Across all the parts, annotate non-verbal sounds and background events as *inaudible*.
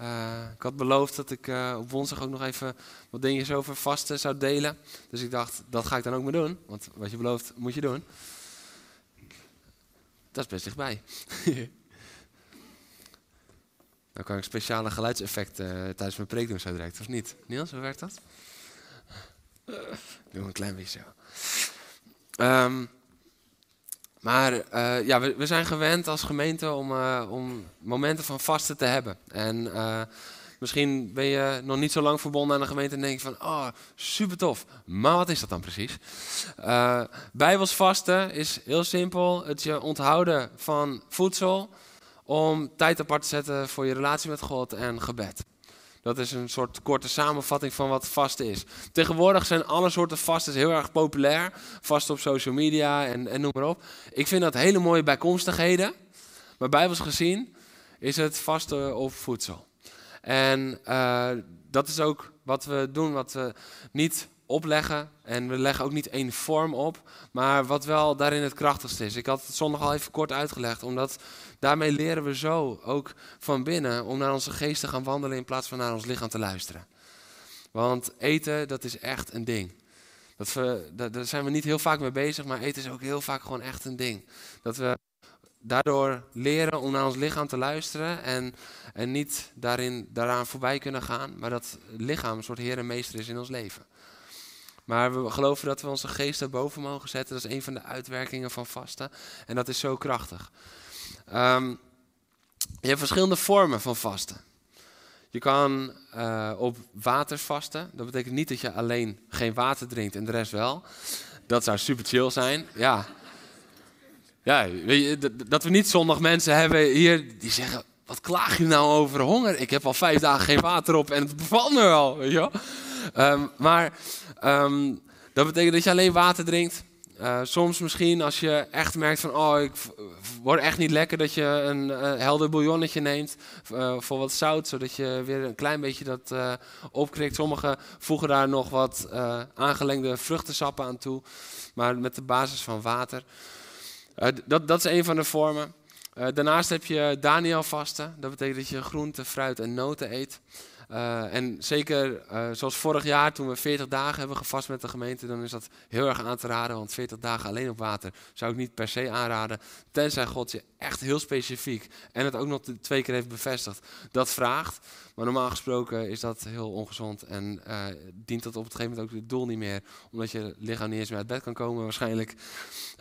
uh, ik had beloofd dat ik uh, op woensdag ook nog even wat dingetjes over vasten zou delen. Dus ik dacht, dat ga ik dan ook maar doen. Want wat je belooft, moet je doen. Dat is best dichtbij. *laughs* dan kan ik speciale geluidseffecten tijdens mijn preek doen zo direct, of niet? Niels, hoe werkt dat? Doe een klein beetje zo. Um, maar uh, ja, we, we, zijn gewend als gemeente om, uh, om momenten van vasten te hebben. En uh, misschien ben je nog niet zo lang verbonden aan de gemeente en denk je van, oh, super tof. Maar wat is dat dan precies? Bijbels vasten is heel simpel. Het je onthouden van voedsel om tijd apart te zetten voor je relatie met God en gebed. Dat is een soort korte samenvatting van wat vasten is. Tegenwoordig zijn alle soorten vasten heel erg populair. Vast op social media en, en noem maar op. Ik vind dat hele mooie bijkomstigheden. Maar bijbels gezien is het vasten op voedsel. En uh, dat is ook wat we doen, wat we niet opleggen. En we leggen ook niet één vorm op, maar wat wel daarin het krachtigste is. Ik had het zondag al even kort uitgelegd, omdat daarmee leren we zo ook van binnen om naar onze geest te gaan wandelen in plaats van naar ons lichaam te luisteren. Want eten, dat is echt een ding. Dat we, daar zijn we niet heel vaak mee bezig, maar eten is ook heel vaak gewoon echt een ding. Dat we daardoor leren om naar ons lichaam te luisteren en, en niet daarin, daaraan voorbij kunnen gaan, maar dat lichaam een soort heer en meester is in ons leven. Maar we geloven dat we onze geest erboven mogen zetten. Dat is een van de uitwerkingen van vasten. En dat is zo krachtig. Um, je hebt verschillende vormen van vasten. Je kan uh, op water vasten. Dat betekent niet dat je alleen geen water drinkt en de rest wel. Dat zou super chill zijn. Ja. Ja, dat we niet zondag mensen hebben hier die zeggen: Wat klaag je nou over honger? Ik heb al vijf dagen geen water op en het bevalt me wel. Weet je? Um, maar um, dat betekent dat je alleen water drinkt. Uh, soms misschien als je echt merkt van, oh, ik word echt niet lekker, dat je een uh, helder bouillonnetje neemt uh, voor wat zout, zodat je weer een klein beetje dat opkrikt. Sommigen voegen daar nog wat aangelengde vruchtensappen aan toe, maar met de basis van water. dat, dat is een van de vormen. daarnaast heb je Daniel vasten. Dat betekent dat je groente, fruit en noten eet. Uh, en zeker uh, zoals vorig jaar toen we 40 dagen hebben gevast met de gemeente, dan is dat heel erg aan te raden. Want 40 dagen alleen op water zou ik niet per se aanraden. Tenzij God je echt heel specifiek en het ook nog twee keer heeft bevestigd, dat vraagt. Maar normaal gesproken is dat heel ongezond en uh, dient dat op het gegeven moment ook het doel niet meer. Omdat je lichaam niet eens meer uit bed kan komen waarschijnlijk.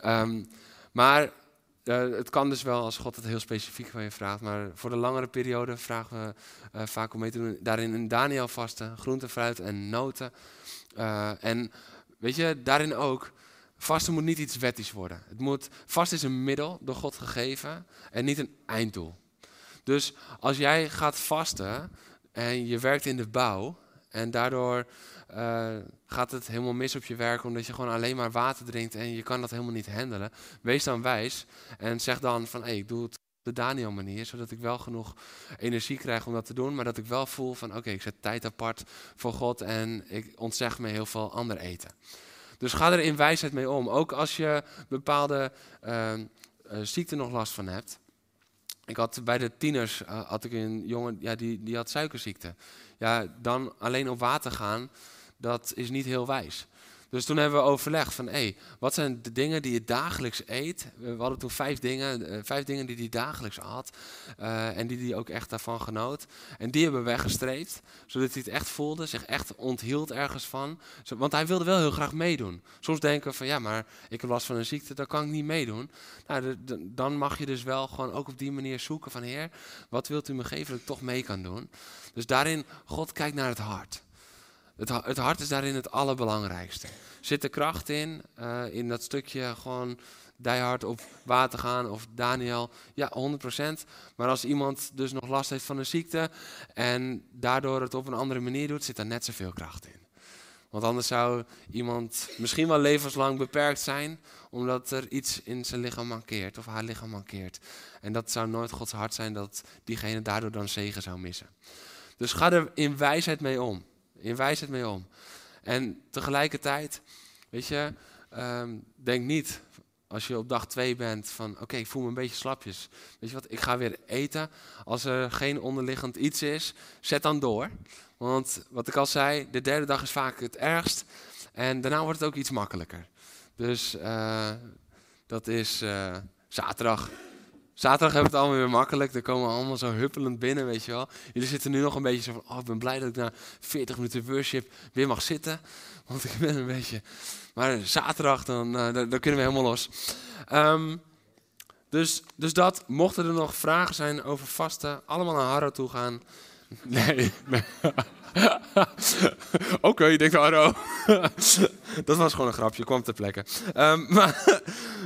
Um, maar uh, het kan dus wel als God het heel specifiek van je vraagt, maar voor de langere periode vragen we uh, vaak om mee te doen. Daarin een Daniel vasten, groente, fruit en noten. Uh, en weet je, daarin ook, vasten moet niet iets wettisch worden. Het moet, vast is een middel door God gegeven en niet een einddoel. Dus als jij gaat vasten en je werkt in de bouw en daardoor uh, gaat het helemaal mis op je werk omdat je gewoon alleen maar water drinkt en je kan dat helemaal niet handelen. Wees dan wijs en zeg dan van ik doe het de Daniel manier, zodat ik wel genoeg energie krijg om dat te doen, maar dat ik wel voel van oké, ik zet tijd apart voor God en ik ontzeg me heel veel ander eten. Dus ga er in wijsheid mee om. Ook als je bepaalde uh, ziekte nog last van hebt. Ik had bij de tieners uh, had ik een jongen ja, die, die had suikerziekte. Ja, dan alleen op water gaan, dat is niet heel wijs. Dus toen hebben we overlegd van, hé, hey, wat zijn de dingen die je dagelijks eet? We hadden toen vijf dingen, eh, vijf dingen die hij dagelijks at uh, en die hij ook echt daarvan genoot. En die hebben we weggestreept, zodat hij het echt voelde, zich echt onthield ergens van. Want hij wilde wel heel graag meedoen. Soms denken we van, ja, maar ik heb last van een ziekte, daar kan ik niet meedoen. Nou, dan mag je dus wel gewoon ook op die manier zoeken van, heer, wat wilt u me geven dat ik toch mee kan doen? Dus daarin, God kijkt naar het hart. Het, het, hart is daarin het allerbelangrijkste. Zit er kracht in, uh, in dat stukje gewoon diehard op water gaan of Daniel, ja 100%. Maar als iemand dus nog last heeft van een ziekte en daardoor het op een andere manier doet, zit daar net zoveel kracht in. Want anders zou iemand misschien wel levenslang beperkt zijn, omdat er iets in zijn lichaam mankeert of haar lichaam mankeert. En dat zou nooit Gods hart zijn dat diegene daardoor dan zegen zou missen. Dus ga er in wijsheid mee om. In wijsheid mee om. En tegelijkertijd, weet je, um, denk niet als je op dag twee bent van oké, ik voel me een beetje slapjes. Weet je wat, ik ga weer eten. Als er geen onderliggend iets is, zet dan door. Want wat ik al zei, de derde dag is vaak het ergst. En daarna wordt het ook iets makkelijker. Dus uh, dat is uh, zaterdag. Zaterdag hebben we het allemaal weer makkelijk. Dan komen allemaal zo huppelend binnen, weet je wel. Jullie zitten nu nog een beetje zo van, oh, ik ben blij dat ik na 40 minuten worship weer mag zitten. *laughs* Want ik ben een beetje... Maar zaterdag, dan, uh, dan, kunnen we helemaal los. Um, dus, dus dat, mochten er nog vragen zijn over vasten, allemaal naar Harro toe gaan. *laughs* Nee. *laughs* Oké, je denkt Harro. dat was gewoon een grapje, kwam ter plekke. Um, maar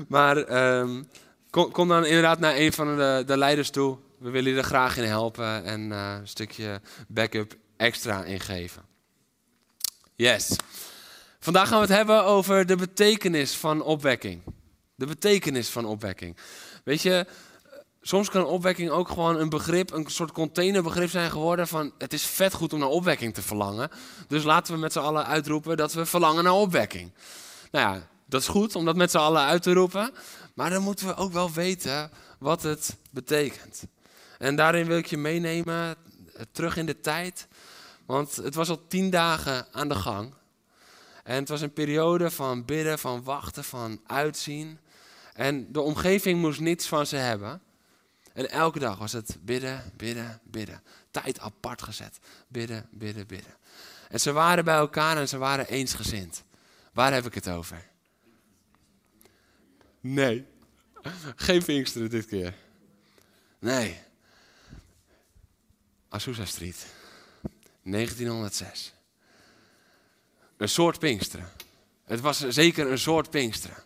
maar um, kom, kom, dan inderdaad naar een van de, de leiders toe. We willen je er graag in helpen en uh, een stukje backup extra ingeven. Yes. Vandaag gaan we het hebben over de betekenis van opwekking. De betekenis van opwekking. Weet je, soms kan opwekking ook gewoon een begrip, een soort containerbegrip zijn geworden van het is vet goed om naar opwekking te verlangen. Dus laten we met z'n allen uitroepen dat we verlangen naar opwekking. Nou ja, dat is goed om dat met z'n allen uit te roepen, maar dan moeten we ook wel weten wat het betekent. En daarin wil ik je meenemen eh, terug in de tijd, want het was al tien dagen aan de gang. En het was een periode van bidden, van wachten, van uitzien. En de omgeving moest niets van ze hebben. En elke dag was het bidden, bidden, bidden. Tijd apart gezet. Bidden, bidden, bidden. En ze waren bij elkaar en ze waren eensgezind. Waar heb ik het over? Nee. Geen Pinksteren dit keer. Nee. Azusa Street. 1906 een soort Pinksteren. Het was zeker een soort Pinksteren.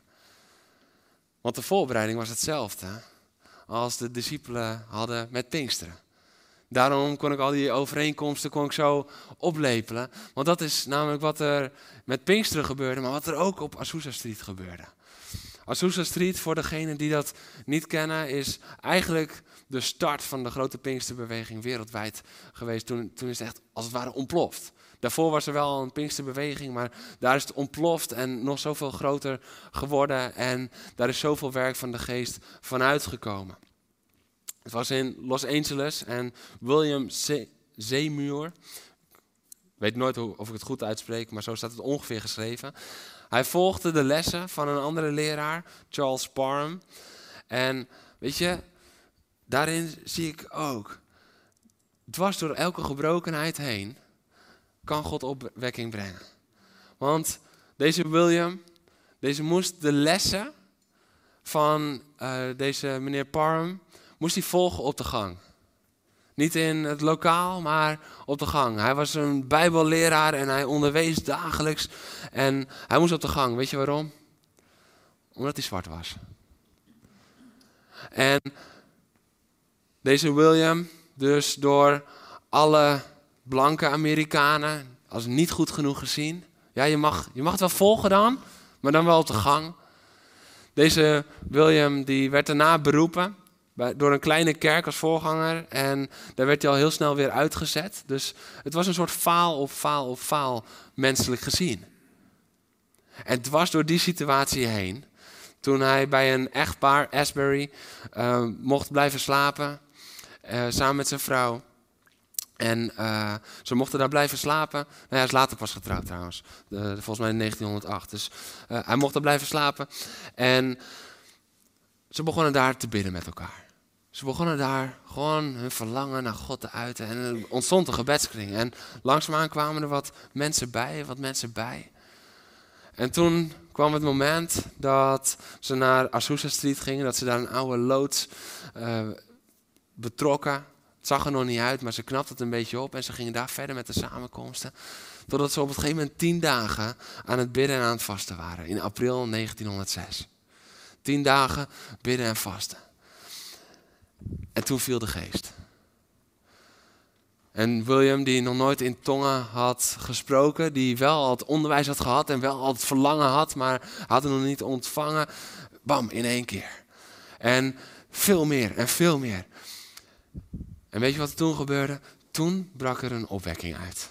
Want de voorbereiding was hetzelfde als de discipelen hadden met Pinksteren. Daarom kon ik al die overeenkomsten kon ik zo oplepelen. Want dat is namelijk wat er met Pinksteren gebeurde, maar wat er ook op Azusa Street gebeurde. Azusa Street, voor degenen die dat niet kennen, is eigenlijk de start van de grote Pinksterbeweging wereldwijd geweest. Toen, toen is het echt als het ware ontploft. Daarvoor was er wel een Pinksterbeweging, maar daar is het ontploft en nog zoveel groter geworden. En daar is zoveel werk van de geest vanuit gekomen. Het was in Los Angeles en William Zeemuur, ik weet nooit of ik het goed uitspreek, maar zo staat het ongeveer geschreven. Hij volgde de lessen van een andere leraar, Charles Parham. En weet je, daarin zie ik ook, dwars door elke gebrokenheid heen, kan God opwekking brengen. Want deze William, deze moest de lessen van uh, deze meneer Parham, moest hij volgen op de gang. Niet in het lokaal, maar op de gang. Hij was een bijbelleraar en hij onderwees dagelijks. En hij moest op de gang. Weet je waarom? Omdat hij zwart was. En deze William, dus door alle blanke Amerikanen als niet goed genoeg gezien. Ja, je mag, je mag het wel volgen dan, maar dan wel op de gang. Deze William die werd daarna beroepen door een kleine kerk als voorganger. En daar werd hij al heel snel weer uitgezet. Dus het was een soort faal op faal op faal menselijk gezien. En was door die situatie heen, toen hij bij een echtpaar, Asbury, uh, mocht blijven slapen, uh, samen met zijn vrouw. En uh, ze mochten daar blijven slapen. Nou hij is later pas getrouwd trouwens. volgens mij in 1908. Dus uh, hij mocht daar blijven slapen. En ze begonnen daar te bidden met elkaar. Ze begonnen daar gewoon hun verlangen naar God te uiten. En er ontstond een gebedskring. En langzaamaan kwamen er wat mensen bij, wat mensen bij. En toen kwam het moment dat ze naar Azusa Street gingen. Dat ze daar een oude loods uh, betrokken. Het zag er nog niet uit, maar ze knapte het een beetje op en ze gingen daar verder met de samenkomsten. Totdat ze op het gegeven moment tien dagen aan het bidden en aan het vasten waren, in april 1906. Tien dagen bidden en vasten. En toen viel de geest. En William, die nog nooit in tongen had gesproken, die wel al het onderwijs had gehad en wel al het verlangen had, maar had het nog niet ontvangen, bam, in één keer. En veel meer en veel meer. En weet je wat er toen gebeurde? Toen brak er een opwekking uit.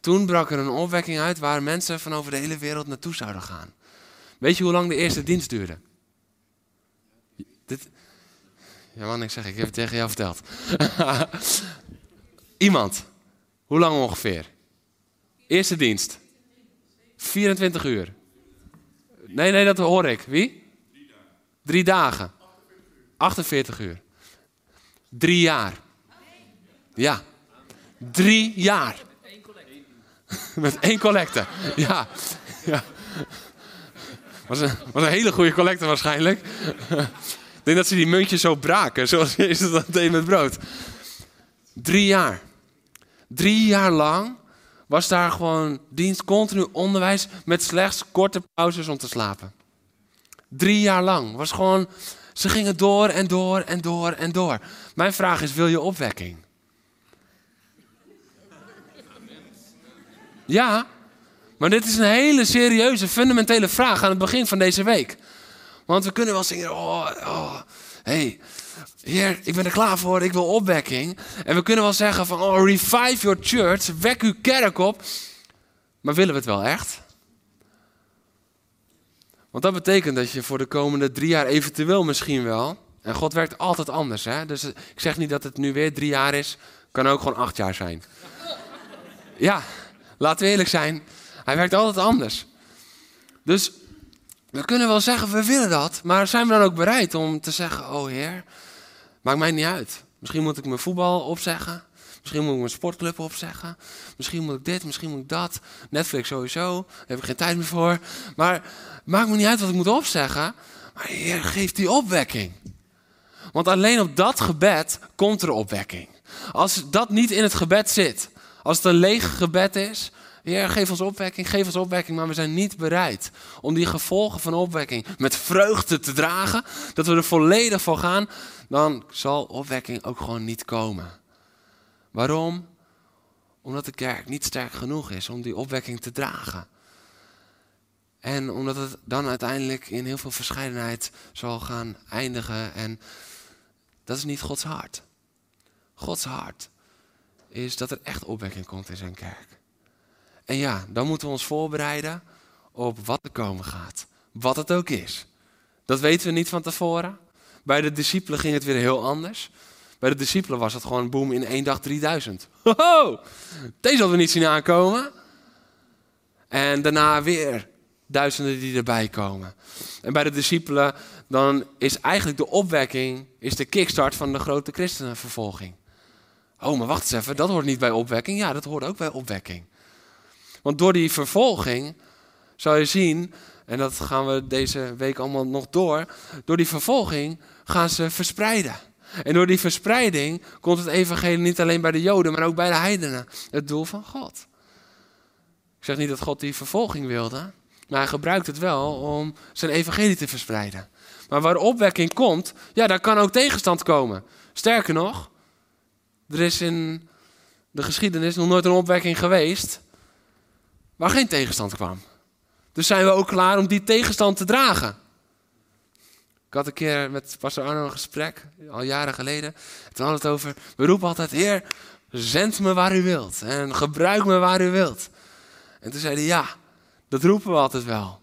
Toen brak er een opwekking uit waar mensen van over de hele wereld naartoe zouden gaan. Weet je hoe lang de eerste dienst duurde? Dit... Ja man, ik zeg, ik heb het tegen jou verteld. *laughs* Iemand. Hoe lang ongeveer? Eerste dienst. 24 uur. Nee, nee, dat hoor ik. Wie? Drie dagen. 48 uur. Drie jaar. Ja. Drie jaar. *laughs* Met één collecte. Ja. ja. Een, was een hele goede collecte waarschijnlijk. *laughs* Denk dat ze die muntjes zo braken, zoals *laughs* Jezus dat deed met brood. Drie jaar. Drie jaar lang was daar gewoon dienst, continu onderwijs met slechts korte pauzes om te slapen. Drie jaar lang was gewoon, ze gingen door en door en door en door. Mijn vraag is, wil je opwekking? Ja, maar dit is een hele serieuze, fundamentele vraag aan het begin van deze week. Want we kunnen wel zingen, oh, oh hey, Heer, ik ben er klaar voor, ik wil opwekking. En we kunnen wel zeggen van, oh, revive your church, wek uw kerk op. Maar willen we het wel echt? Want dat betekent dat je voor de komende drie jaar eventueel misschien wel... En God werkt altijd anders, hè? Dus ik zeg niet dat het nu weer drie jaar is. Kan ook gewoon acht jaar zijn. Ja, laten we eerlijk zijn. Hij werkt altijd anders. Dus we kunnen wel zeggen, we willen dat. Maar zijn we dan ook bereid om te zeggen, oh Heer... Maakt mij niet uit. Misschien moet ik mijn voetbal opzeggen. Misschien moet ik mijn sportclub opzeggen. Misschien moet ik dit, misschien moet ik dat. Netflix sowieso. Daar heb ik geen tijd meer voor. Maar maakt me niet uit wat ik moet opzeggen. Maar Heer, geeft die opwekking. Want alleen op dat gebed komt er opwekking. Als dat niet in het gebed zit, als het een leeg gebed is, Heer, geef ons opwekking, geef ons opwekking, maar we zijn niet bereid om die gevolgen van opwekking met vreugde te dragen, dat we er volledig voor gaan, dan zal opwekking ook gewoon niet komen. Waarom? Omdat de kerk niet sterk genoeg is om die opwekking te dragen. En omdat het dan uiteindelijk in heel veel verscheidenheid zal gaan eindigen. En dat is niet Gods hart. Gods hart is dat er echt opwekking komt in zijn kerk. En ja, dan moeten we ons voorbereiden op wat er komen gaat. Wat het ook is. Dat weten we niet van tevoren. Bij de discipelen ging het weer heel anders. Bij de discipelen was het gewoon boom in één dag 3000. Ho, deze hadden we niet zien aankomen. En daarna weer duizenden die erbij komen. En bij de discipelen, dan is eigenlijk de opwekking, is de kickstart van de grote christenenvervolging. Oh, maar wacht eens even, dat hoort niet bij opwekking. Ja, dat hoort ook bij opwekking. Want door die vervolging zou je zien, en dat gaan we deze week allemaal nog door, door die vervolging gaan ze verspreiden. En door die verspreiding komt het evangelie niet alleen bij de Joden, maar ook bij de heidenen. Het doel van God. Ik zeg niet dat God die vervolging wilde, maar hij gebruikt het wel om zijn evangelie te verspreiden. Maar waar opwekking komt, ja, daar kan ook tegenstand komen. Sterker nog, er is in de geschiedenis nog nooit een opwekking geweest waar geen tegenstand kwam. Dus zijn we ook klaar om die tegenstand te dragen. Ik had een keer met pastor Arno een gesprek, al jaren geleden. Toen hadden het over, we roepen altijd, Heer, zend me waar u wilt. En gebruik me waar u wilt. En toen zei hij, ja, dat roepen we altijd wel.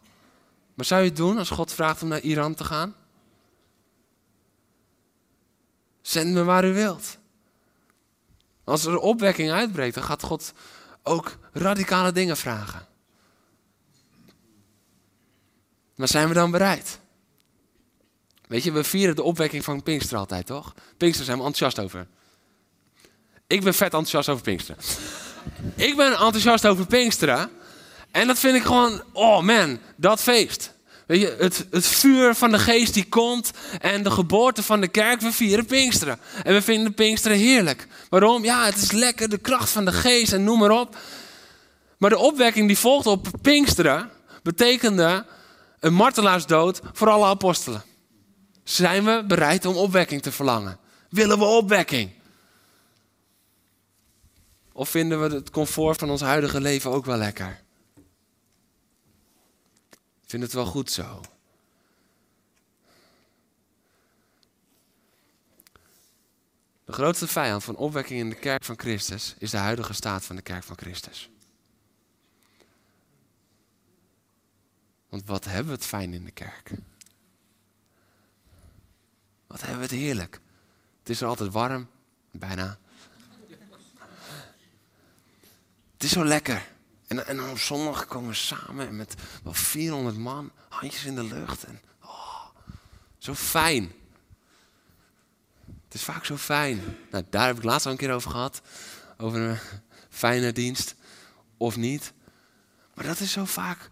Maar zou je het doen als God vraagt om naar Iran te gaan? Zend me waar u wilt. Als er opwekking uitbreekt, dan gaat God ook radicale dingen vragen. Maar zijn we dan bereid? Weet je, we vieren de opwekking van Pinkster altijd, toch? Pinkster zijn we enthousiast over. Ik ben vet enthousiast over Pinksteren. ik ben enthousiast over Pinksteren. En dat vind ik gewoon, oh man, dat feest. Weet je, het, het vuur van de geest die komt en de geboorte van de kerk, we vieren Pinksteren. En we vinden Pinksteren heerlijk. Waarom? Ja, het is lekker, de kracht van de geest en noem maar op. Maar de opwekking die volgt op Pinksteren betekende een martelaarsdood voor alle apostelen. Zijn we bereid om opwekking te verlangen? Willen we opwekking? Of vinden we het comfort van ons huidige leven ook wel lekker? Ik vind het wel goed zo. De grootste vijand van opwekking in de kerk van Christus is de huidige staat van de kerk van Christus. Want wat hebben we het fijn in de kerk? Wat hebben we het heerlijk? Het is er altijd warm, bijna. Het is zo lekker. En, en op zondag komen we samen met wel 400 man, handjes in de lucht. En, oh, zo fijn. Het is vaak zo fijn. Nou, daar heb ik laatst al een keer over gehad. Over een fijne dienst of niet. Maar dat is zo vaak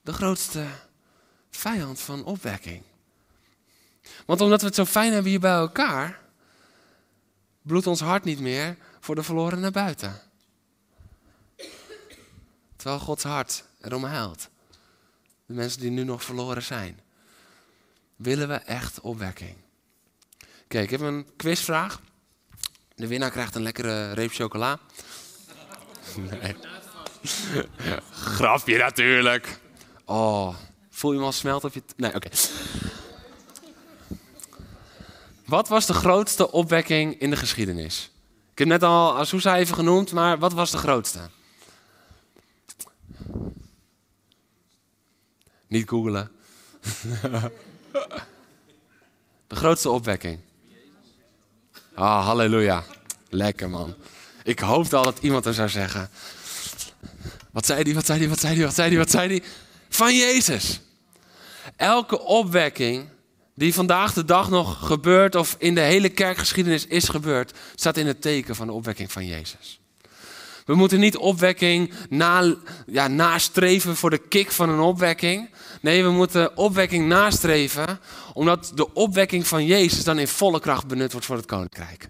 de grootste vijand van opwekking. Want omdat we het zo fijn hebben hier bij elkaar, bloedt ons hart niet meer voor de verloren naar buiten. Terwijl Gods hart erom huilt. De mensen die nu nog verloren zijn. Willen we echt opwekking? Kijk, ik heb een quizvraag. De winnaar krijgt een lekkere reep chocola. *laughs* Nee. *laughs* Grapje natuurlijk. Oh, voel je hem al smelten op je... Nee, oké. Wat was de grootste opwekking in de geschiedenis? Ik heb net al Azusa even genoemd, maar wat was de grootste? Niet googelen. *laughs* de grootste opwekking. Ah, halleluja. Lekker man. Ik hoopte al dat iemand er zou zeggen. Wat zei die, wat zei die, wat zei die, wat zei die, wat zei die? Van Jezus. Elke opwekking die vandaag de dag nog gebeurt of in de hele kerkgeschiedenis is gebeurd, staat in het teken van de opwekking van Jezus. We moeten niet opwekking na, ja, nastreven voor de kick van een opwekking. Nee, we moeten opwekking nastreven omdat de opwekking van Jezus dan in volle kracht benut wordt voor het koninkrijk.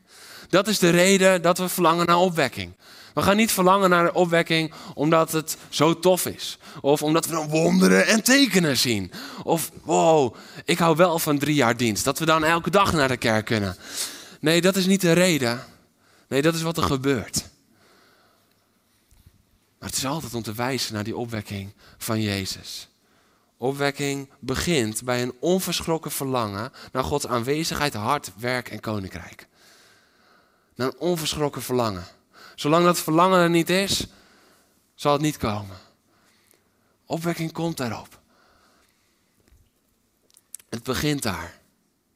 Dat is de reden dat we verlangen naar opwekking. We gaan niet verlangen naar opwekking omdat het zo tof is. Of omdat we dan wonderen en tekenen zien. Of wow, ik hou wel van drie jaar dienst. Dat we dan elke dag naar de kerk kunnen. Nee, dat is niet de reden. Nee, dat is wat er gebeurt. Maar het is altijd om te wijzen naar die opwekking van Jezus. Opwekking begint bij een onverschrokken verlangen naar Gods aanwezigheid, hart, werk en koninkrijk. Naar een onverschrokken verlangen. Zolang dat verlangen er niet is, zal het niet komen. Opwekking komt daarop. Het begint daar.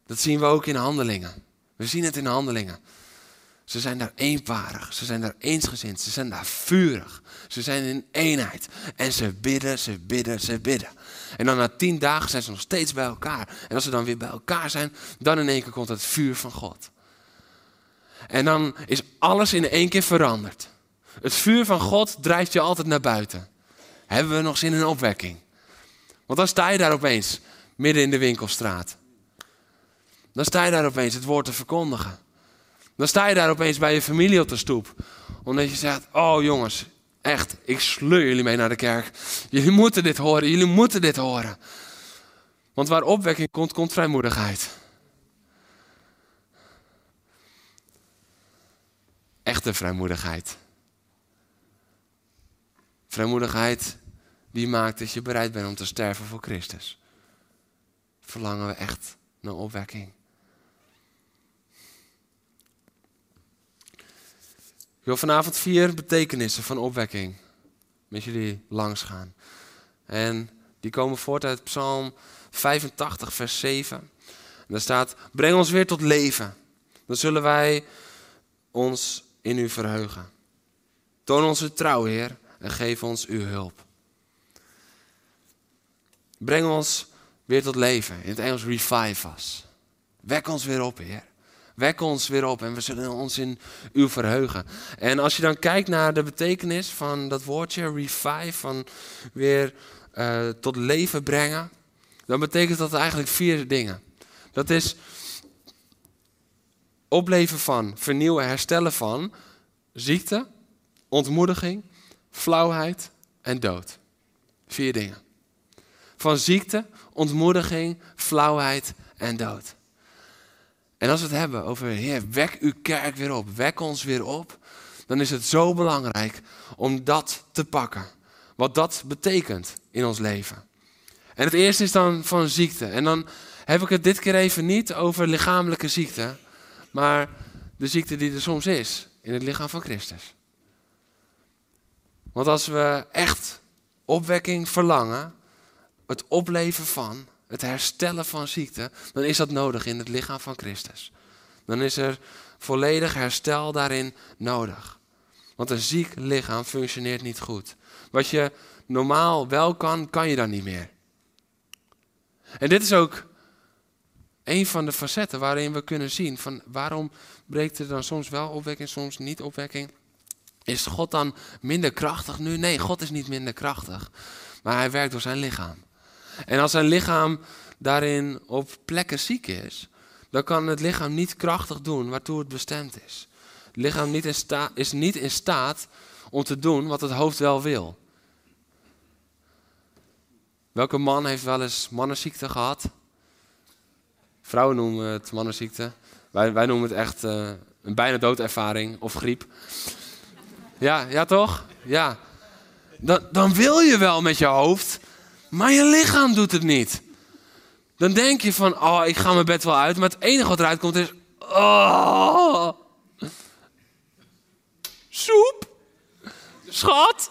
Dat zien we ook in handelingen. We zien het in handelingen. Ze zijn daar eenparig, ze zijn daar eensgezind, ze zijn daar vurig. Ze zijn in eenheid. En ze bidden, ze bidden, ze bidden. En dan na tien dagen zijn ze nog steeds bij elkaar. En als ze dan weer bij elkaar zijn, dan in één keer komt het vuur van God. En dan is alles in één keer veranderd. Het vuur van God drijft je altijd naar buiten. Hebben we nog zin in opwekking? Want dan sta je daar opeens, midden in de winkelstraat. Dan sta je daar opeens het woord te verkondigen. Dan sta je daar opeens bij je familie op de stoep. Omdat je zegt, oh jongens, echt, ik sleur jullie mee naar de kerk. Jullie moeten dit horen, jullie moeten dit horen. Want waar opwekking komt, komt vrijmoedigheid. Echte vrijmoedigheid. Vrijmoedigheid die maakt dat je bereid bent om te sterven voor Christus. Verlangen we echt naar opwekking. Ik wil vanavond vier betekenissen van opwekking met jullie langs gaan. En die komen voort uit Psalm 85, vers 7. En daar staat: Breng ons weer tot leven. Dan zullen wij ons in u verheugen. Toon uw trouw, Heer, en geef ons uw hulp. Breng ons weer tot leven. In het Engels revive us. Wek ons weer op, Heer. Wek ons weer op en we zullen ons in u verheugen. En als je dan kijkt naar de betekenis van dat woordje revive, van weer uh, tot leven brengen, dan betekent dat eigenlijk vier dingen. Dat is opleven van, vernieuwen, herstellen van ziekte, ontmoediging, flauwheid en dood. Vier dingen. van ziekte, ontmoediging, flauwheid en dood. En als we het hebben over, Heer, wek uw kerk weer op, wek ons weer op, dan is het zo belangrijk om dat te pakken. Wat dat betekent in ons leven. En het eerste is dan van ziekte. En dan heb ik het dit keer even niet over lichamelijke ziekte, maar de ziekte die er soms is in het lichaam van Christus. Want als we echt opwekking verlangen, het opleven van, het herstellen van ziekte, dan is dat nodig in het lichaam van Christus. Dan is er volledig herstel daarin nodig. Want een ziek lichaam functioneert niet goed. Wat je normaal wel kan, kan je dan niet meer. En dit is ook een van de facetten waarin we kunnen zien van waarom breekt er dan soms wel opwekking, soms niet opwekking. Is God dan minder krachtig nu? Nee, God is niet minder krachtig. Maar hij werkt door zijn lichaam. En als zijn lichaam daarin op plekken ziek is, dan kan het lichaam niet krachtig doen waartoe het bestemd is. Het lichaam niet in is niet in staat om te doen wat het hoofd wel wil. Welke man heeft wel eens mannenziekte gehad? Vrouwen noemen het mannenziekte. Wij, wij noemen het echt uh, een bijna doodervaring of griep. Ja, ja toch? Ja. Dan, dan wil je wel met je hoofd, maar je lichaam doet het niet. Dan denk je van, oh, ik ga mijn bed wel uit. Maar het enige wat eruit komt is, oh. Soep. Schat.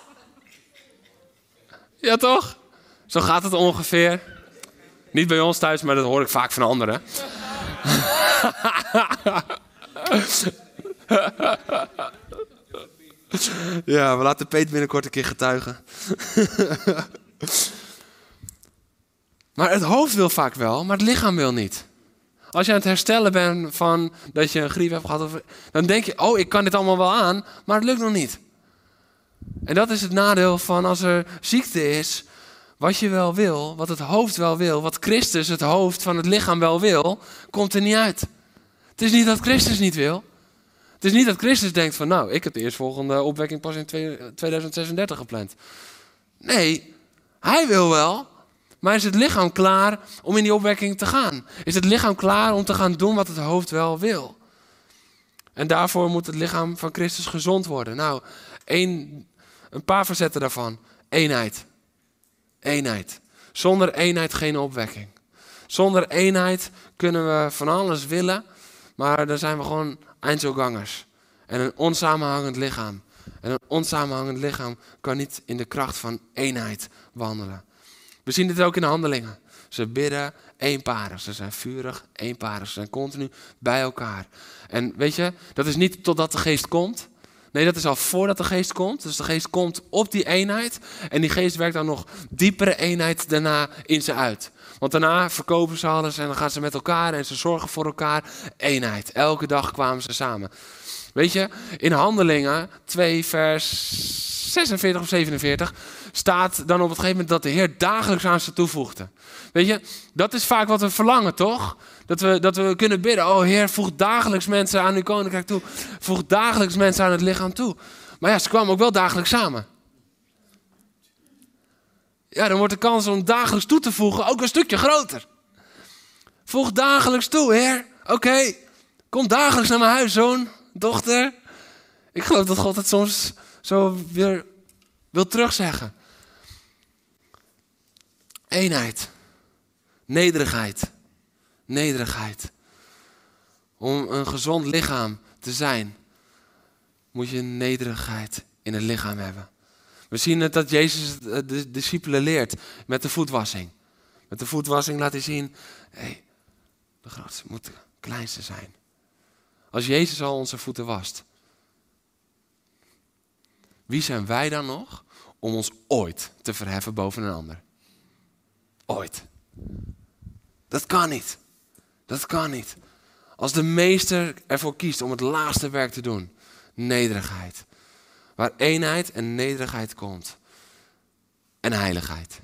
Ja, toch? Zo gaat het ongeveer. Niet bij ons thuis, maar dat hoor ik vaak van anderen. ja, we laten Peet binnenkort een keer getuigen. Maar het hoofd wil vaak wel, maar het lichaam wil niet. Als je aan het herstellen bent van dat je een griep hebt gehad, dan denk je, oh, ik kan dit allemaal wel aan, maar het lukt nog niet. En dat is het nadeel van als er ziekte is, wat je wel wil, wat het hoofd wel wil, wat Christus, het hoofd van het lichaam wel wil, komt er niet uit. Het is niet dat Christus niet wil. Het is niet dat Christus denkt van, nou, ik heb de eerstvolgende opwekking pas in 2036 gepland. Nee, hij wil wel, maar is het lichaam klaar om in die opwekking te gaan? Is het lichaam klaar om te gaan doen wat het hoofd wel wil? En daarvoor moet het lichaam van Christus gezond worden. Nou, een, een paar facetten daarvan. Eenheid. Eenheid. Zonder eenheid geen opwekking. Zonder eenheid kunnen we van alles willen, maar dan zijn we gewoon eindselgangers. En een onsamenhangend lichaam. En een onsamenhangend lichaam kan niet in de kracht van eenheid wandelen. We zien dit ook in de handelingen. Ze bidden eenparig. Ze zijn vurig, eenparig. Ze zijn continu bij elkaar. En weet je, dat is niet totdat de geest komt. Nee, dat is al voordat de geest komt. Dus de geest komt op die eenheid. En die geest werkt dan nog diepere eenheid daarna in ze uit. Want daarna verkopen ze alles en dan gaan ze met elkaar en ze zorgen voor elkaar. Eenheid. Elke dag kwamen ze samen. Weet je, in Handelingen 2, vers 46 of 47 staat dan op het gegeven moment dat de Heer dagelijks aan ze toevoegde. Weet je, dat is vaak wat we verlangen, toch? Dat we, dat we kunnen bidden, oh Heer, voeg dagelijks mensen aan uw koninkrijk toe. Voeg dagelijks mensen aan het lichaam toe. Maar ja, ze kwamen ook wel dagelijks samen. Ja, dan wordt de kans om dagelijks toe te voegen ook een stukje groter. Voeg dagelijks toe, Heer. Oké, kom dagelijks naar mijn huis, zoon, dochter. Ik geloof dat God het soms zo weer wil terugzeggen. Eenheid. Nederigheid. Nederigheid. Om een gezond lichaam te zijn, moet je nederigheid in het lichaam hebben. We zien het dat Jezus de discipelen leert met de voetwassing. Met de voetwassing laat hij zien, hey, de grootste moet de kleinste zijn. Als Jezus al onze voeten wast, wie zijn wij dan nog om ons ooit te verheffen boven een ander? Ooit. Dat kan niet. Dat kan niet. Als de meester ervoor kiest om het laatste werk te doen, nederigheid. Waar eenheid en nederigheid komt. En heiligheid.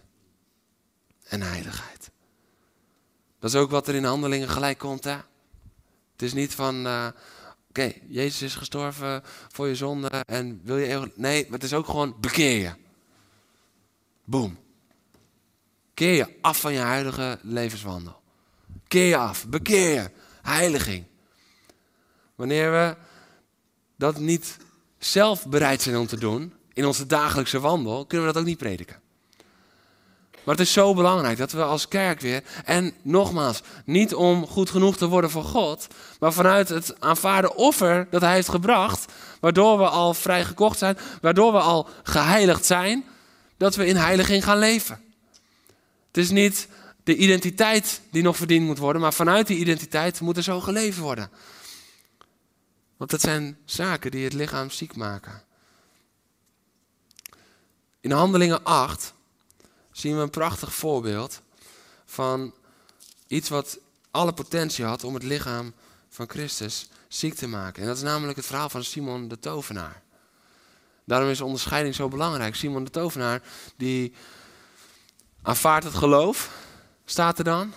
En heiligheid. Dat is ook wat er in handelingen gelijk komt. Hè? Het is niet van, uh, oké, Jezus is gestorven voor je zonde en wil je... Nee, maar het is ook gewoon bekeer je. Boom. Keer je af van je huidige levenswandel. Keer je af, bekeer je, heiliging. Wanneer we dat niet zelf bereid zijn om te doen, in onze dagelijkse wandel, kunnen we dat ook niet prediken. Maar het is zo belangrijk dat we als kerk weer, en nogmaals, niet om goed genoeg te worden voor God, maar vanuit het aanvaarde offer dat Hij heeft gebracht, waardoor we al vrij gekocht zijn, waardoor we al geheiligd zijn, dat we in heiliging gaan leven. Het is niet de identiteit die nog verdiend moet worden, maar vanuit die identiteit moet er zo geleefd worden. Want dat zijn zaken die het lichaam ziek maken. In Handelingen 8 zien we een prachtig voorbeeld van iets wat alle potentie had om het lichaam van Christus ziek te maken. En dat is namelijk het verhaal van Simon de tovenaar. Daarom is onderscheiding zo belangrijk. Simon de tovenaar die aanvaardt het geloof, staat er dan.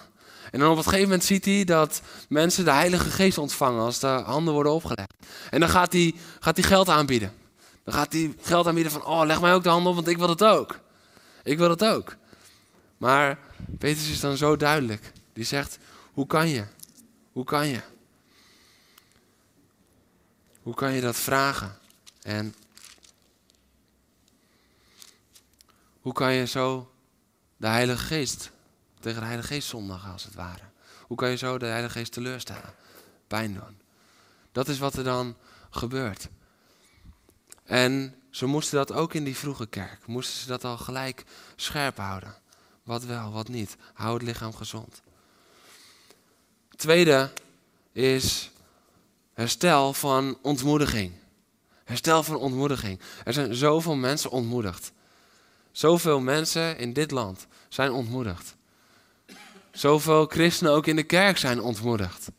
En dan op een gegeven moment ziet hij dat mensen de Heilige Geest ontvangen als de handen worden opgelegd. En dan gaat hij, gaat hij geld aanbieden. Dan gaat hij geld aanbieden van, oh leg mij ook de handen op, want ik wil het ook. Ik wil het ook. Maar Petrus is dan zo duidelijk. Die zegt, hoe kan je? Hoe kan je? Hoe kan je dat vragen? En hoe kan je zo de Heilige Geest tegen de Heilige Geest zondigen als het ware? Hoe kan je zo de Heilige Geest teleurstellen? Pijn doen. Dat is wat er dan gebeurt. En ze moesten dat ook in die vroege kerk. Moesten ze dat al gelijk scherp houden. Wat wel, wat niet. Hou het lichaam gezond. Tweede is herstel van ontmoediging. Herstel van ontmoediging. Er zijn zoveel mensen ontmoedigd. Zoveel mensen in dit land zijn ontmoedigd. Zoveel christenen ook in de kerk zijn ontmoedigd.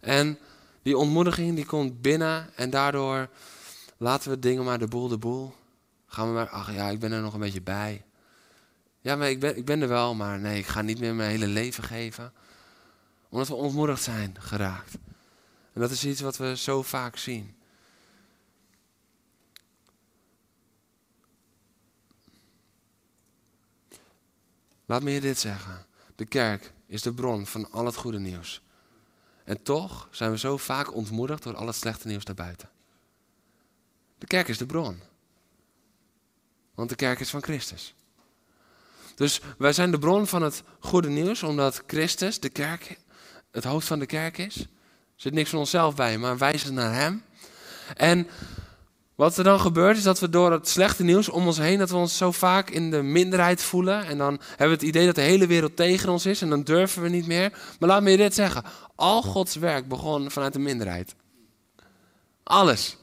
En die ontmoediging die komt binnen en daardoor laten we dingen maar de boel de boel. Gaan we maar, ach ja, ik ben er nog een beetje bij. Ja, maar ik ben, ik ben er wel, maar nee, ik ga niet meer mijn hele leven geven. Omdat we ontmoedigd zijn geraakt. En dat is iets wat we zo vaak zien. Laat me je dit zeggen. De kerk is de bron van al het goede nieuws. En toch zijn we zo vaak ontmoedigd door al het slechte nieuws daarbuiten. De kerk is de bron. Want de kerk is van Christus. Dus wij zijn de bron van het goede nieuws, omdat Christus, de kerk, het hoofd van de kerk is. Er zit niks van onszelf bij, maar wijzen naar Hem. En wat er dan gebeurt, is dat we door het slechte nieuws om ons heen, dat we ons zo vaak in de minderheid voelen. En dan hebben we het idee dat de hele wereld tegen ons is en dan durven we niet meer. Maar laat me je dit zeggen. Al Gods werk begon vanuit de minderheid. Alles.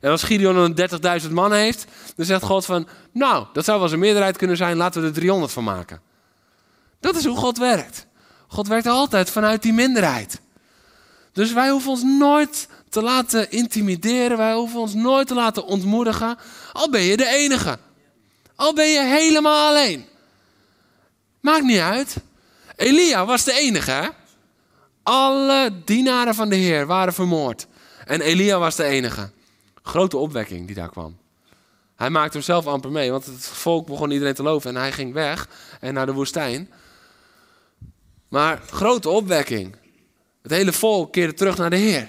En als Gideon een 30.000 man heeft, dan zegt God van, nou, dat zou wel eens een meerderheid kunnen zijn, laten we er 300 van maken. Dat is hoe God werkt. God werkt altijd vanuit die minderheid. Dus wij hoeven ons nooit te laten intimideren, wij hoeven ons nooit te laten ontmoedigen, al ben je de enige. Al ben je helemaal alleen. Maakt niet uit. Elia was de enige. Hè? Alle dienaren van de Heer waren vermoord. En Elia was de enige. Grote opwekking die daar kwam. Hij maakte hem zelf amper mee, want het volk begon iedereen te loven en hij ging weg en naar de woestijn. Maar grote opwekking. Het hele volk keerde terug naar de Heer.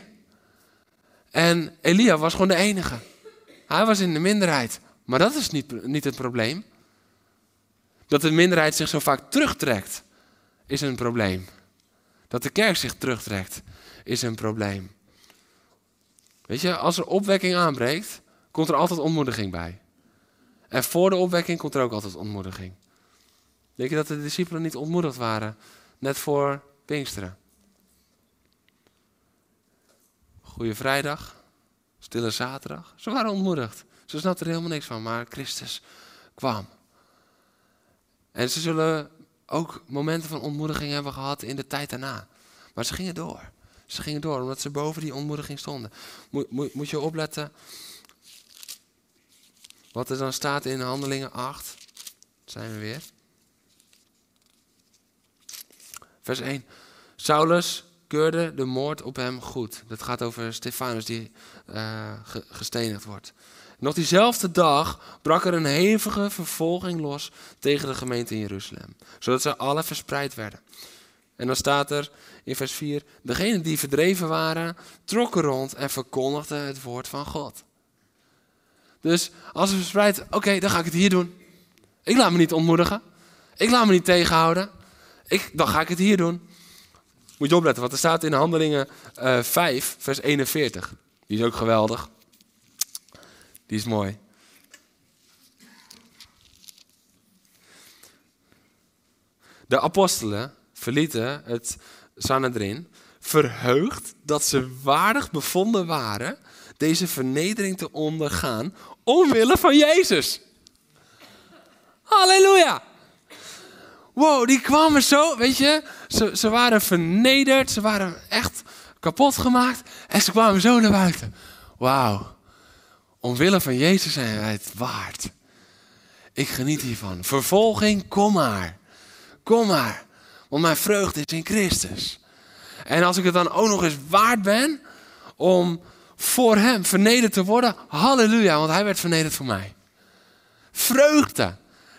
En Elia was gewoon de enige. Hij was in de minderheid. Maar dat is niet, niet het probleem. Dat de minderheid zich zo vaak terugtrekt, is een probleem. Dat de kerk zich terugtrekt, is een probleem. Weet je, als er opwekking aanbreekt, komt er altijd ontmoediging bij. En voor de opwekking komt er ook altijd ontmoediging. Denk je dat de discipelen niet ontmoedigd waren, net voor Pinksteren? Goeie Vrijdag, Stille Zaterdag. Ze waren ontmoedigd. Ze snapten er helemaal niks van, maar Christus kwam. En ze zullen ook momenten van ontmoediging hebben gehad in de tijd daarna. Maar ze gingen door. Ze gingen door omdat ze boven die ontmoediging stonden. Moet, moet, moet je opletten wat er dan staat in Handelingen 8. zijn we weer. Vers 1. Saulus keurde de moord op hem goed. Dat gaat over Stefanus die uh, gestenigd wordt. Nog diezelfde dag brak er een hevige vervolging los tegen de gemeente in Jeruzalem, zodat ze alle verspreid werden. En dan staat er in vers 4: Degenen die verdreven waren, trokken rond en verkondigden het woord van God. Dus als we verspreid, oké, dan ga ik het hier doen. Ik laat me niet ontmoedigen. Ik laat me niet tegenhouden. Ik, dan ga ik het hier doen. Moet je opletten, wat er staat in Handelingen uh, eh, 5, vers 41. Die is ook geweldig. Die is mooi. De apostelen verlieten het Sanhedrin verheugd dat ze waardig bevonden waren deze vernedering te ondergaan omwille van Jezus. Halleluja! Wow, die kwamen zo, weet je, ze, ze waren vernederd, ze waren echt kapot gemaakt en ze kwamen zo naar buiten. Wauw, omwille van Jezus zijn wij het waard. Ik geniet hiervan. Vervolging, kom maar. Kom maar. Want mijn vreugde is in Christus. En als ik het dan ook nog eens waard ben om voor Hem vernederd te worden, halleluja, want Hij werd vernederd voor mij. Vreugde.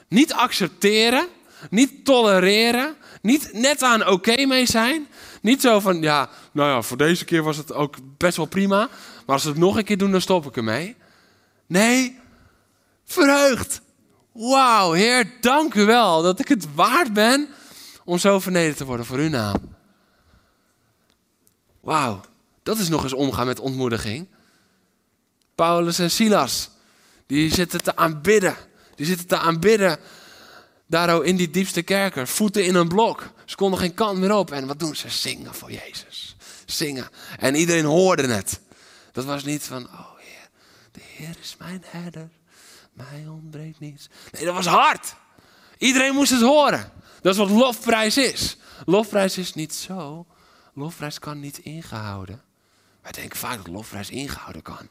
Niet accepteren, niet tolereren, niet net aan oké mee zijn. Niet zo van, ja, nou ja, voor deze keer was het ook best wel prima, maar als we het nog een keer doen, dan stop ik ermee. Nee, verheugd. Wauw, Heer, dank u wel dat ik het waard ben om zo vernederd te worden voor uw naam. Wauw, dat is nog eens omgaan met ontmoediging. Paulus en Silas, die zitten te aanbidden. Die zitten te aanbidden daar in die diepste kerker. Voeten in een blok. Ze konden geen kant meer op. En wat doen ze? Zingen voor Jezus. Zingen. En iedereen hoorde het. Dat was niet van, oh Heer, de Heer is mijn herder. Mij ontbreekt niets. Nee, dat was hard. Iedereen moest het horen. Dat is wat lofprijs is. Lofprijs is niet zo. Lofprijs kan niet ingehouden. Wij denken vaak dat lofprijs ingehouden kan.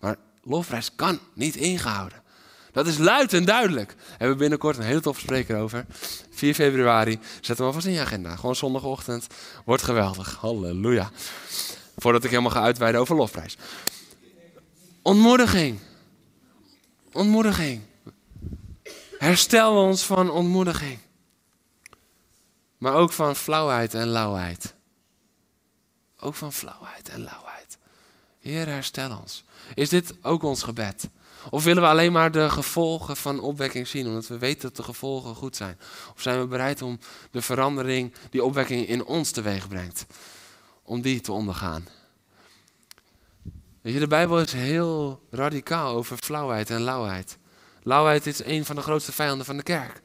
Maar lofprijs kan niet ingehouden. Dat is luid en duidelijk. Daar hebben we binnenkort een hele toffe spreker over. 4 februari. Zet hem alvast in je agenda. Gewoon zondagochtend. Wordt geweldig. Halleluja. Voordat ik helemaal ga uitweiden over lofprijs. Ontmoediging. Ontmoediging. Herstel ons van ontmoediging. Maar ook van flauwheid en lauwheid. Ook van flauwheid en lauwheid. Heer, herstel ons. Is dit ook ons gebed? Of willen we alleen maar de gevolgen van opwekking zien, omdat we weten dat de gevolgen goed zijn? Of zijn we bereid om de verandering die opwekking in ons teweeg brengt, om die te ondergaan? Weet je, de Bijbel is heel radicaal over flauwheid en lauwheid. Lauwheid is een van de grootste vijanden van de kerk.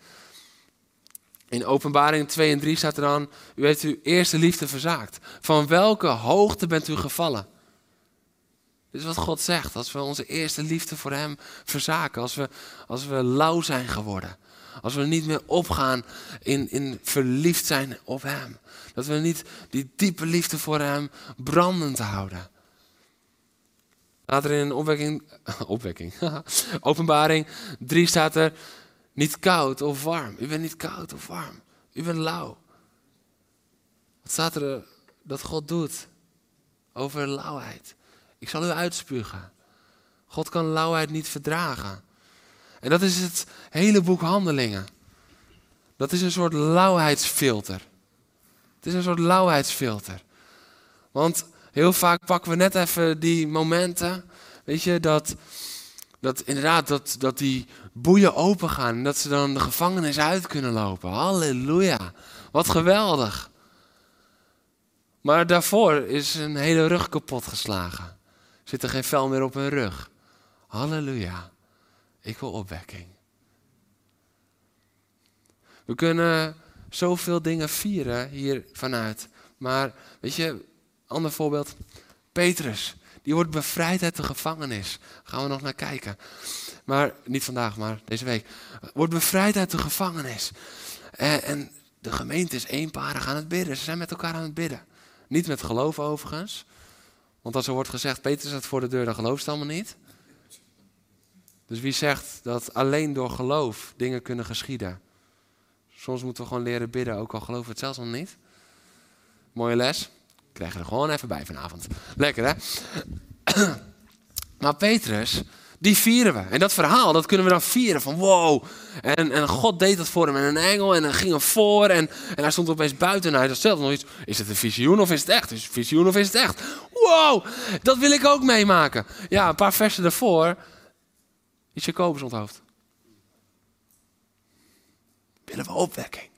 In Openbaring 2 en 3 staat er dan: U heeft uw eerste liefde verzaakt. Van welke hoogte bent u gevallen? Dit is wat God zegt. Als we onze eerste liefde voor Hem verzaken. Als we, als we lauw zijn geworden. Als we niet meer opgaan in, in verliefd zijn op Hem. Dat we niet die diepe liefde voor Hem brandend houden. Later in een opwekking, *laughs* opwekking, *laughs* openbaring 3 staat er, niet koud of warm. U bent niet koud of warm. U bent lauw. Wat staat er dat God doet over lauwheid? Ik zal u uitspugen. God kan lauwheid niet verdragen. En dat is het hele boek Handelingen. Dat is een soort lauwheidsfilter. Het is een soort lauwheidsfilter. Want heel vaak pakken we net even die momenten, weet je, dat, dat inderdaad dat, dat die boeien open gaan en dat ze dan de gevangenis uit kunnen lopen. Halleluja. Wat geweldig. Maar daarvoor is een hele rug kapot geslagen. Zit er geen vel meer op hun rug. Halleluja. Ik wil opwekking. We kunnen zoveel dingen vieren hier vanuit. Maar weet je, ander voorbeeld. Petrus, die wordt bevrijd uit de gevangenis. Gaan we nog naar kijken. Maar niet vandaag, maar deze week. Wordt bevrijd uit de gevangenis. En, en de gemeente is eenparig aan het bidden. Ze zijn met elkaar aan het bidden. Niet met geloof overigens. Want als er wordt gezegd, Peter staat voor de deur, dan gelooft het allemaal niet. Dus wie zegt dat alleen door geloof dingen kunnen geschieden? Soms moeten we gewoon leren bidden, ook al geloven we het zelfs nog niet. Mooie les. Krijg je er gewoon even bij vanavond. Lekker hè? *clears throat* Maar Petrus, Die vieren we. En dat verhaal, dat kunnen we dan vieren. Van wow. En, en God deed dat voor hem. En een engel. En dan ging hem voor. En, en hij stond opeens buiten. En hij zelf nog iets. Is het een visioen of is het echt? Is het een visioen of is het echt? Wow. Dat wil ik ook meemaken. Ja, een paar versen daarvoor. Is Jacobus onthoofd. Willen we opwekking?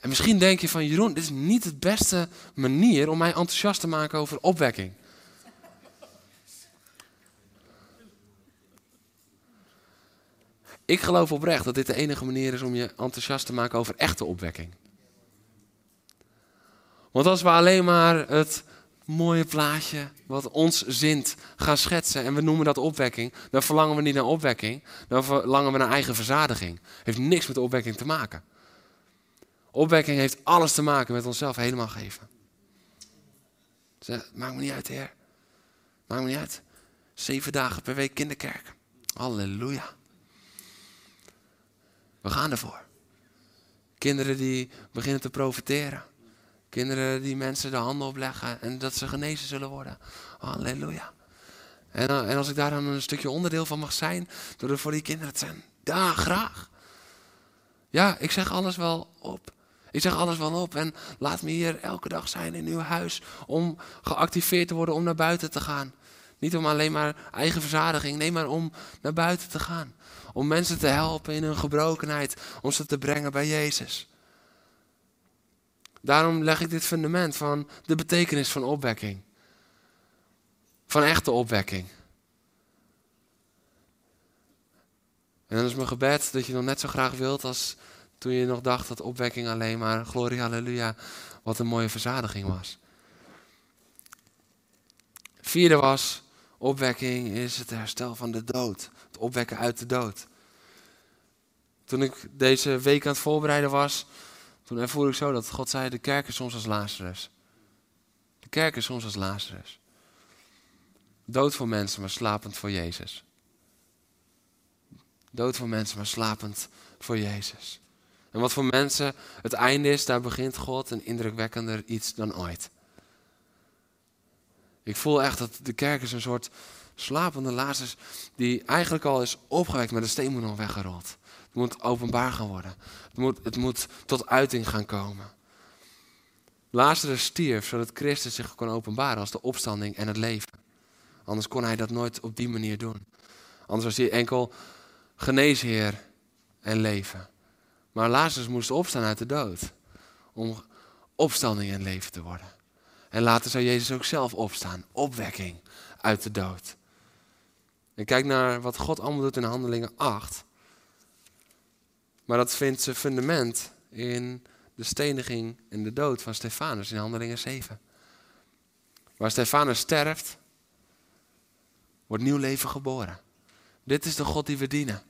En misschien denk je van Jeroen, dit is niet de beste manier om mij enthousiast te maken over opwekking. Ik geloof oprecht dat dit de enige manier is om je enthousiast te maken over echte opwekking. Want als we alleen maar het mooie plaatje wat ons zint gaan schetsen en we noemen dat opwekking, dan verlangen we niet naar opwekking, dan verlangen we naar eigen verzadiging. Heeft niks met opwekking te maken. Opwekking heeft alles te maken met onszelf helemaal geven. Zeg, maakt me niet uit, Heer. Maakt me niet uit. Zeven dagen per week kinderkerk. Halleluja. We gaan ervoor. Kinderen die beginnen te profiteren. Kinderen die mensen de handen opleggen en dat ze genezen zullen worden. Halleluja. En, eh, en als ik daar dan een stukje onderdeel van mag zijn, door er voor die kinderen te zijn, ja, graag. Ja, ik zeg alles wel op. Ik zeg alles wel op en laat me hier elke dag zijn in uw huis om geactiveerd te worden om naar buiten te gaan. Niet om alleen maar eigen verzadiging, nee, maar om naar buiten te gaan. Om mensen te helpen in hun gebrokenheid, om ze te brengen bij Jezus. Daarom leg ik dit fundament van de betekenis van opwekking. Van echte opwekking. En dan is mijn gebed dat je nog net zo graag wilt als toen je nog dacht dat opwekking alleen maar, glorie halleluja, wat een mooie verzadiging was. Vierde was, opwekking is het herstel van de dood. Het opwekken uit de dood. Toen ik deze week aan het voorbereiden was, toen ervoer ik zo dat God zei, de kerk is soms als Lazarus. De kerk is soms als Lazarus. Dood voor mensen, maar slapend voor Jezus. Dood voor mensen, maar slapend voor Jezus. En wat voor mensen het einde is, daar begint God een indrukwekkender iets dan ooit. Ik voel echt dat de kerk is een soort slapende Lazarus die eigenlijk al is opgewekt, maar de steen moet nog weggerold. Het moet openbaar gaan worden. Het moet, het moet tot uiting gaan komen. Lazarus stierf zodat Christus zich kon openbaren als de opstanding en het leven. Anders kon hij dat nooit op die manier doen. Anders was hij enkel geneesheer en leven. Maar Lazarus moest opstaan uit de dood. Om opstanding en leven te worden. En later zou Jezus ook zelf opstaan. Opwekking uit de dood. En kijk naar wat God allemaal doet in Handelingen 8. Maar dat vindt zijn fundament in de steniging en de dood van Stefanus in Handelingen 7. Waar Stefanus sterft, wordt nieuw leven geboren. Dit is de God die we dienen.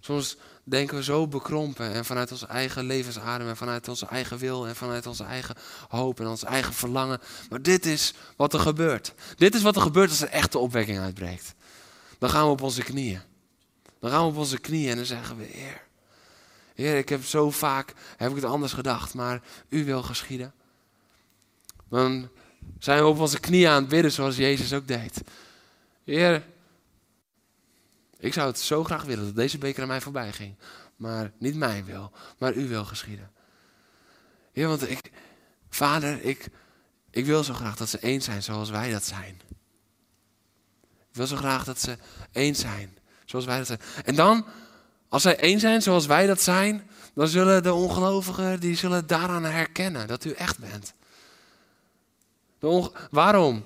Soms denken we zo bekrompen en vanuit onze eigen levensadem en vanuit onze eigen wil en vanuit onze eigen hoop en ons eigen verlangen. Maar dit is wat er gebeurt. Dit is wat er gebeurt als er echte opwekking uitbreekt. Dan gaan we op onze knieën. Dan gaan we op onze knieën en dan zeggen we, Heer, Heer, ik heb zo vaak, heb ik het anders gedacht, maar U wil geschieden. Dan zijn we op onze knieën aan het bidden zoals Jezus ook deed. Heer, ik zou het zo graag willen dat deze beker aan mij voorbij ging. Maar niet mijn wil, maar u wil geschieden. Ja, want ik, vader, ik, ik wil zo graag dat ze één zijn zoals wij dat zijn. Ik wil zo graag dat ze één zijn zoals wij dat zijn. En dan, als zij één zijn zoals wij dat zijn, dan zullen de ongelovigen, die zullen daaraan herkennen dat u echt bent. Waarom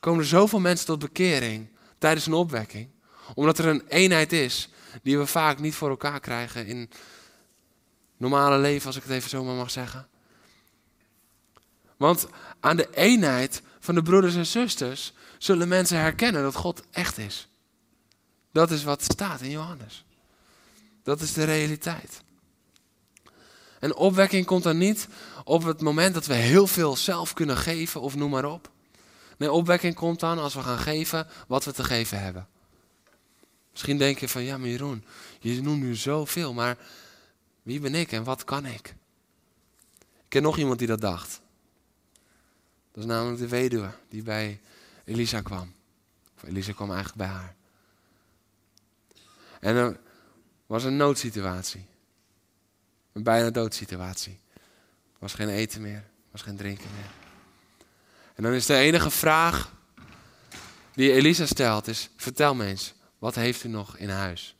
komen er zoveel mensen tot bekering tijdens een opwekking? Omdat er een eenheid is die we vaak niet voor elkaar krijgen in normale leven, als ik het even zo maar mag zeggen. Want aan de eenheid van de broeders en zusters zullen mensen herkennen dat God echt is. Dat is wat staat in Johannes. Dat is de realiteit. En opwekking komt dan niet op het moment dat we heel veel zelf kunnen geven of noem maar op. Nee, opwekking komt dan als we gaan geven wat we te geven hebben. Misschien denk je van, ja maar Jeroen, je noemt nu zoveel, maar wie ben ik en wat kan ik? Ik ken nog iemand die dat dacht. Dat is namelijk de weduwe die bij Elisa kwam. Elisa kwam eigenlijk bij haar. En er was een noodsituatie. Een bijna doodsituatie. Er was geen eten meer, er was geen drinken meer. En dan is de enige vraag die Elisa stelt is, vertel me eens, wat heeft u nog in huis?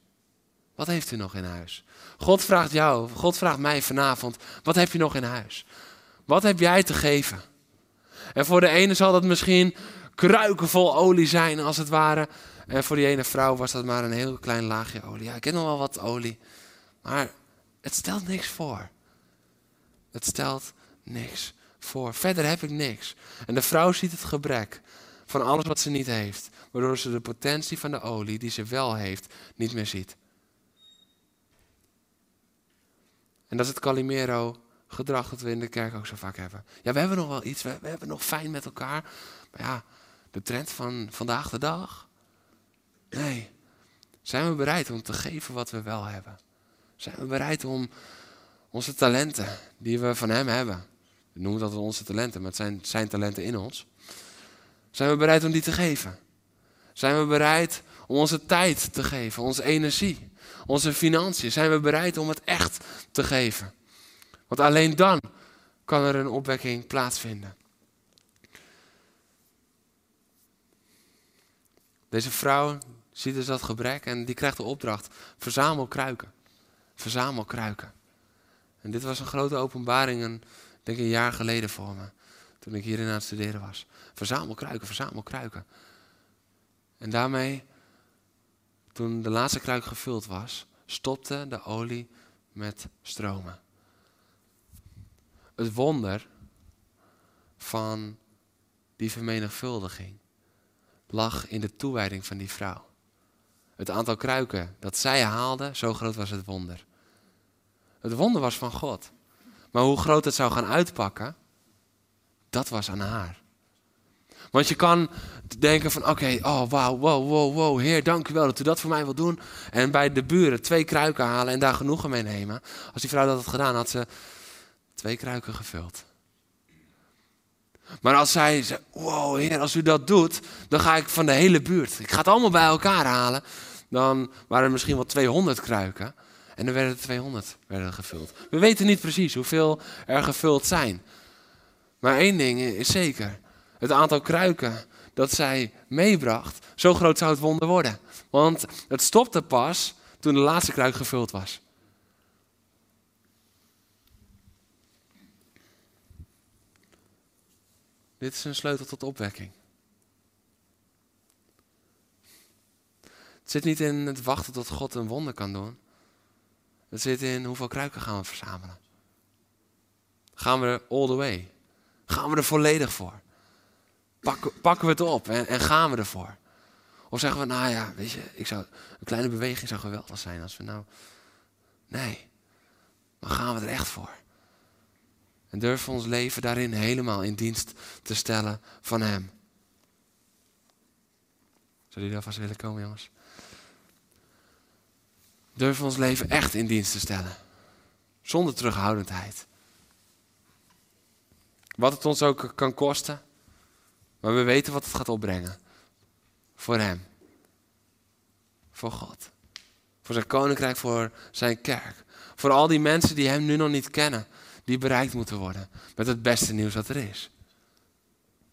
Wat heeft u nog in huis? God vraagt jou, God vraagt mij vanavond, wat heb je nog in huis? Wat heb jij te geven? En voor de ene zal dat misschien kruiken vol olie zijn, als het ware. En voor die ene vrouw was dat maar een heel klein laagje olie. Ja, ik heb nog wel wat olie. Maar het stelt niks voor. Het stelt niks voor. Verder heb ik niks. En de vrouw ziet het gebrek van alles wat ze niet heeft. Waardoor ze de potentie van de olie die ze wel heeft, niet meer ziet. En dat is het Calimero gedrag dat we in de kerk ook zo vaak hebben. Ja, we hebben nog wel iets, we, hebben nog fijn met elkaar. Maar ja, de trend van vandaag de dag. Nee. Zijn we bereid om te geven wat we wel hebben? Zijn we bereid om onze talenten die we van Hem hebben. We noemen dat onze talenten, maar het zijn zijn talenten in ons. Zijn we bereid om die te geven? Zijn we bereid om onze tijd te geven, onze energie, onze financiën? Zijn we bereid om het echt te geven? Want alleen dan kan er een opwekking plaatsvinden. Deze vrouw ziet dus dat gebrek en die krijgt de opdracht: verzamel kruiken. Verzamel kruiken. En dit was een grote openbaring, een, denk een jaar geleden voor me. Toen ik hierin aan het studeren was. Verzamel kruiken, verzamel kruiken. En daarmee, toen de laatste kruik gevuld was, stopte de olie met stromen. Het wonder van die vermenigvuldiging lag in de toewijding van die vrouw. Het aantal kruiken dat zij haalde, zo groot was het wonder. Het wonder was van God. Maar hoe groot het zou gaan uitpakken, dat was aan haar. Want je kan denken van oké, oh wauw, wow, wow, wow, heer, dank u wel dat u dat voor mij wilt doen. En bij de buren twee kruiken halen en daar genoegen mee nemen. Als die vrouw dat had gedaan, had ze twee kruiken gevuld. Maar als zij zei, wow heer, als u dat doet, dan ga ik van de hele buurt. Ik ga het allemaal bij elkaar halen. Dan waren er misschien wel 200 kruiken. En dan werden er 200 werden gevuld. We weten niet precies hoeveel er gevuld zijn. Maar één ding is zeker. Het aantal kruiken dat zij meebracht, zo groot zou het wonder worden. Want het stopte pas toen de laatste kruik gevuld was. Dit is een sleutel tot opwekking. Het zit niet in het wachten tot God een wonder kan doen. Het zit in hoeveel kruiken gaan we verzamelen. Gaan we er all the way? Gaan we er volledig voor? Pakken, we het op en, en gaan we ervoor? Of zeggen we, nou ja, weet je, ik zou, een kleine beweging zou geweldig zijn als we nou... Nee, dan gaan we er echt voor. En durven ons leven daarin helemaal in dienst te stellen van Hem. Zullen jullie alvast willen komen, jongens? Durven ons leven echt in dienst te stellen. Zonder terughoudendheid. Wat het ons ook kan kosten. Maar we weten wat het gaat opbrengen. Voor Hem. Voor God. Voor zijn koninkrijk, voor zijn kerk. Voor al die mensen die Hem nu nog niet kennen. Die bereikt moeten worden. Met het beste nieuws dat er is.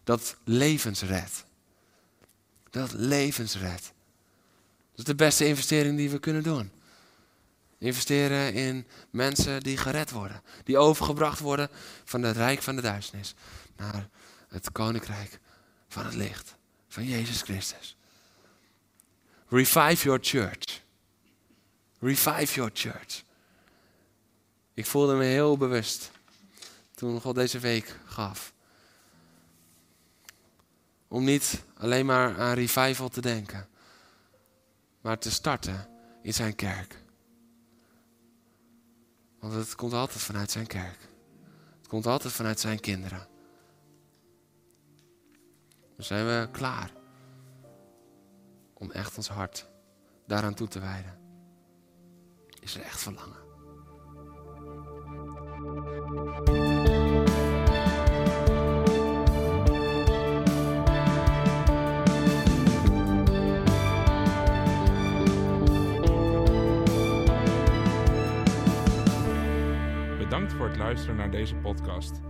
Dat levens redt. Dat levens redt. Dat is de beste investering die we kunnen doen. Investeren in mensen die gered worden. Die overgebracht worden van het rijk van de duisternis naar het koninkrijk van het licht. Van Jezus Christus. Revive your church. Revive your church. Ik voelde me heel bewust toen God deze week gaf. Om niet alleen maar aan revival te denken, maar te starten in zijn kerk. Want het komt altijd vanuit zijn kerk. Het komt altijd vanuit zijn kinderen. Zijn we klaar om echt ons hart daaraan toe te wijden. Is er echt verlangen. Bedankt voor het luisteren naar deze podcast.